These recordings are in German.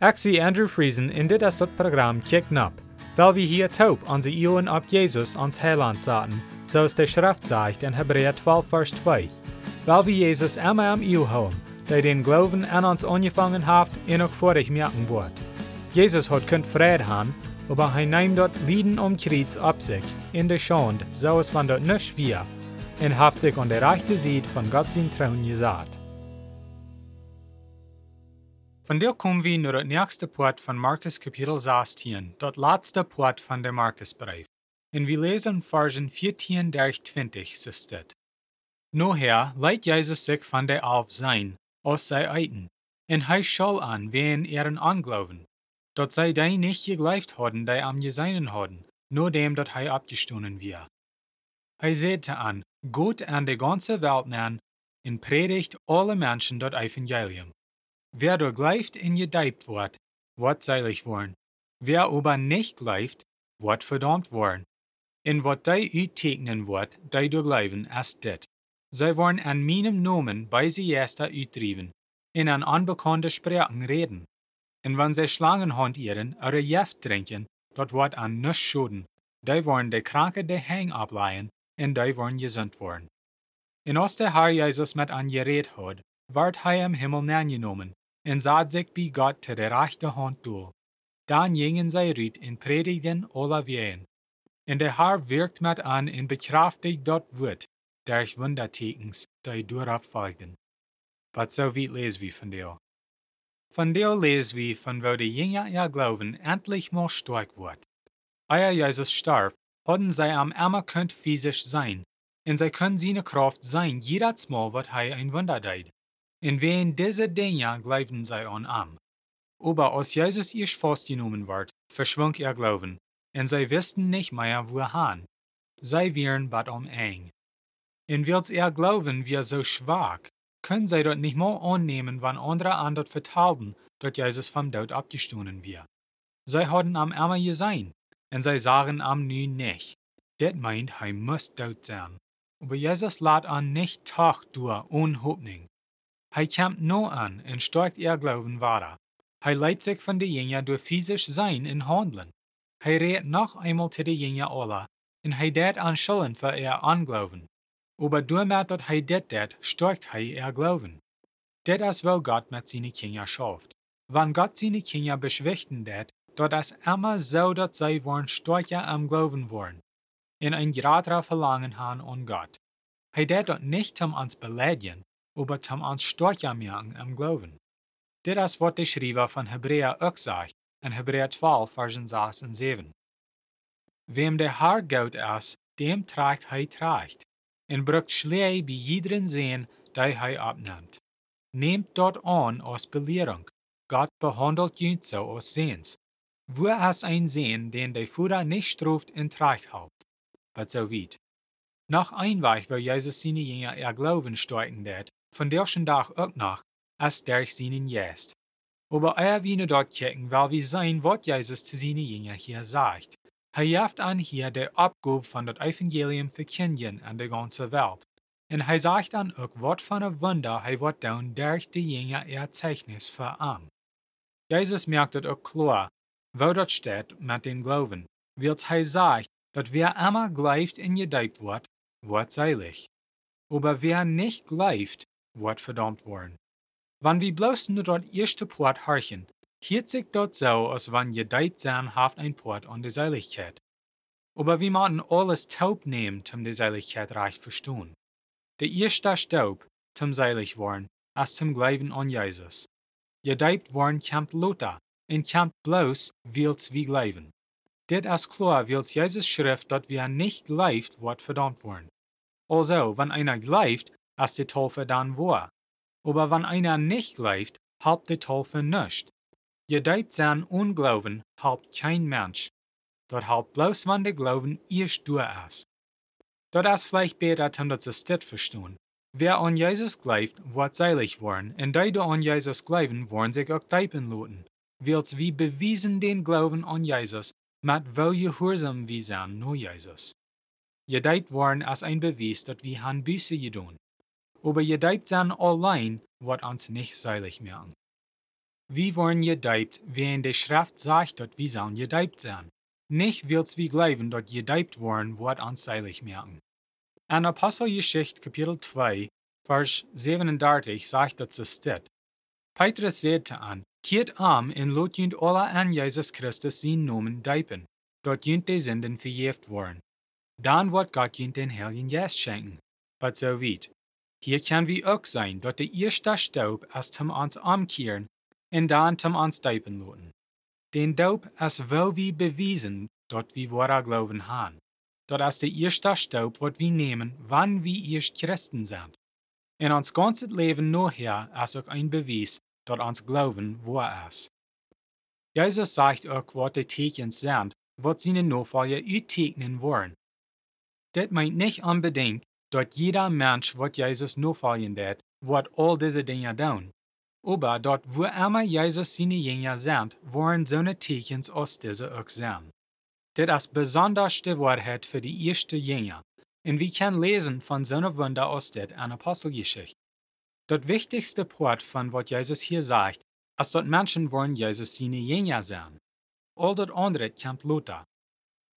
Zie Andrew Friesen in dit is dat programma Kick Nap, weil wir hier taub onze Ioen op Jesus ons Heiland zaten, zoals de Schrift zegt in Hebräer 12 vers 2. Weil wir Jesus immer am Io houden, der den Glauben an uns angefangen hat en ook vorig merken wordt. Jesus hat kunt vrede haben, aber hij neemt dort Lieden um Kreuz ab sich, in der Schande, so es van dort nicht wir, und haft sich an der rechte Seite von Gott sein Trauen gesagt. Von der kommen wir naar het nächste Part von Markus Kapitel 16, dat laatste Part von der Markusbrief. En we lesen Versen 14 durch 20 sistet. Noher leidt Jesus sich von der Alf sein, aus sei eiten, en hij schall an, wen ihren angloven, dat zij die nicht gegleift hadden, die am geseinen hadden, nur dem dat hij abgestonen wir. Hij zette an, Gott an de ganze Welt nan, en predigt alle Menschen dat Evangelium. Wer door gleift in gedeibt wordt, wordt seilig worden. Wer aber nicht gleift, wordt verdammt worden. In wat die uittekenen wordt, die door blijven, as dit. Zij worden an meinem Nomen bei sie erster uitdriven, in an unbekannte Sprachen reden. En wann zij Schlangen hantieren, oder Jeft trinken, dat wordt an nichts schoden. Die worden de Kranke de Hang ableihen, en die worden gesund worden. En als der Herr Jesus met an gereed had, werd hij im Himmel neergenomen, en bij God te de rechte hand toe. Dan gingen zij uit en predigden alle ween. En de Herr wirkt met an en bekraftigt dat woord, durch Wundertekens, die durab folgten. Wat so weit lesen wir von dir? Von dir lesen wir, von wo die Jünger ihr Glauben endlich mal stark wird. Euer Jesus starb, hatten sie am immer könnt physisch sein, und sie können seine Kraft sein, jedes Mal, was er ein Wunder deid. Und wen diese Dinge glauben sie an am. Aber als Jesus erst festgenommen wird, verschwunk ihr Glauben, und sie wussten nicht mehr, wohin. Sie wären bad um eng. Und wills ihr Glauben wir so schwach, können sie dort nicht mal annehmen, wann andere an dort vertalten, dass Jesus vom Tod abgestoßen wird. Sie hatten am immer gesehen, und sie sagen am nu nicht. Das meint, er muss tot sein. Aber Jesus lädt an nicht Tag durch ohne Hoffnung. Er kämpft nur an und stärkt ihr Glauben weiter. Er leitet sich von den Jüngern durch physisch Sein in Handeln. Er redet noch einmal zu den Jüngern alle, und det an Schulden für ihr Anglauben. Aber doordat dat hij dit deed, stärkt hij ihr Glauben. Dit is wel Gott mit seinen Kindern schafft. Wenn Gott seine Kinder beschwichten dat is immer so, dat zij worden stärker am Glauben worden. In ein grader Verlangen haben an Gott. Hij dat nicht zum uns beleidigen, aber zum stärker machen am Glauben. Dit is wat de Schrijver van Hebräer ook zegt, in Hebräer 12, Versen 6 en 7. Wem der Herr gut is, dem tragt hij tracht en brukt slee bij iederen zin die hij abnimmt. Nehmt dort an als Belehrung. Gott behandelt jünt so als Sehens. Wo es ein Sehen, den der Führer nicht struft in Tracht haupt. Was so weit. Nach Einweich, wo Jesus seine Jünger ihr Glauben stärken wird, von der Tag auch nach, als durch seinen Jest. Aber er wie dort kicken, weil wir sein, was Jesus zu seinen Jünger hier sagt. Hij jaft an hier de Abgabe von das Evangelium verkündigen an der ganzen Welt. Und hij sagt dann auch, wat von ein Wunder hij wird doen durch die Jünger ihr Zeichnis verarm. Jesus merkt het auch klar, wo das steht mit dem Glauben, wils hij sagt, dass wer immer gleift in gedeibt wird, wird seilig. Aber wer nicht gleift, wird verdammt worden. Wann wir bloß nur dort erste Port horchen, hielt sich dort so, als wenn gedeiht sein haft ein Port an der Seiligkeit. Aber wir müssen alles taub nehmen, um die Seiligkeit recht verstehen. Der erste Staub, zum seilig worden, als zum Glauben an Jesus. Gedeiht worden kämpft Lothar, und kämpft bloß, wils wie glauben. Dit ist klar, wils Jesus Schrift, dass wir nicht gleift, wird verdammt worden. Also, wenn einer gleift, ist die Taufe dann wahr. Aber wenn einer nicht gleift, halbt die Taufe nicht. Gedeiht sein Unglauben halbt kein Mensch. Dort halbt bloß, wenn der Glauben erst durch ist. Dort ist vielleicht besser, um das Stitt verstehen. Wer an Jesus glaubt, wird seilig worden, und die, die an Jesus glauben, wollen sich auch teipen lassen. Wils wie bewiesen den Glauben an Jesus, mit wo gehorsam wir sind nur Jesus. Gedeiht worden ist ein Beweis, dass wir han Büße gedun. Aber gedeiht sein allein wird uns nicht seilig machen. wie worden gedeibt, wie in der Schrift sagt, dort wie sollen gedeibt sein. Nicht willst wie glauben, dort gedeibt worden, wird uns seilig merken. An Apostelgeschichte Kapitel 2, Vers 37 sagt dat ze steht. Petrus sagte an, Keert am en lot junt alle an Jesus Christus zijn Namen deipen, dort junt de Sünden verjeft worden. Dan wird Gott junt den Heiligen Geist schenken. But so weit. Hier kann wie auch sein, dort der erste Staub als zum uns umkehren und dann zum uns deipen loten. Den Daub als wel wie bewiesen, dort wie wir glauben han. Dort als der erste Staub wird wie nehmen, wann wie erst Christen sind. In ons ganzes Leben nachher als auch ein Beweis, dort ons Glauben wahr ist. Jesus sagt auch, was die Teken sind, was seine Nachfolger uittekenen wollen. Das meint nicht unbedingt, dass jeder Mensch, was Jesus nachfolgen wird, wird all diese Dinge tun. Aber dort, wo immer Jesus seine Jünger sind, wollen seine Tekens aus diese auch sein. Das ist besonderste Wahrheit für die erste Jünger. Und wir können lesen von seiner Wunder aus der Apostelgeschichte. Das wichtigste Part von was Jesus hier sagt, ist, dass Menschen wollen Jesus seine Jünger sein. All das andere kommt Luther.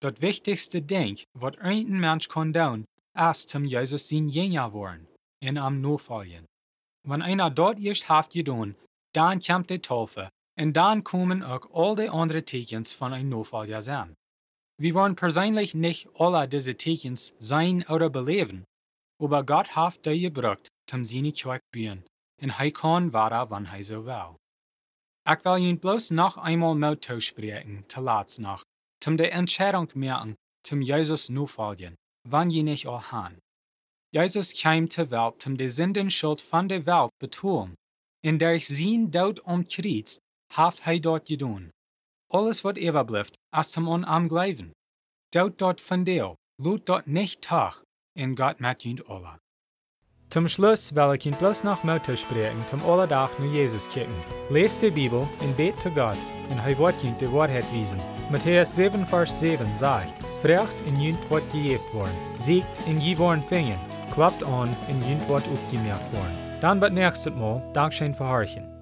Das wichtigste Ding, was ein Mensch kann tun, ist, zum Jesus sein Jünger wollen, in am nachfolgen. Wenn einer dort erst haft getan, dann kommt die Taufe, und dann kommen auch all die anderen Tekens von einem Nachfolger sein. Wir wollen persönlich nicht alle diese Tekens sein oder beleben, aber Gott hat die gebracht, zum seine Kirche bauen, und er kann wara, wann er so will. Ich will Ihnen bloß noch einmal mit sprechen, zu noch, zum die Entscheidung merken, zum Jesus nachfolgen, wann je nicht auch han. Jesus kam zur Welt, zum die Sündenschuld von der Welt betonen, in der ich sein Tod umkreuzt, haft er dort getan. Alles, was überbleibt, ist zum am Glauben. Dort dort von dir, lut dort nicht tag, in Gott mit jünd alle. Zum Schluss will ich Ihnen bloß noch Mutter sprechen, zum alle Tag nur Jesus kicken. Lest die Bibel und bet zu Gott, und er wird Ihnen die Wahrheit wiesen. Matthäus 7, Vers 7 sagt, Frecht in jünd wird gejeft worden, siegt in je worden fingen, klappt an in jünd wird aufgemerkt worden. Dann wird nächstes Mal Dankeschön verharchen.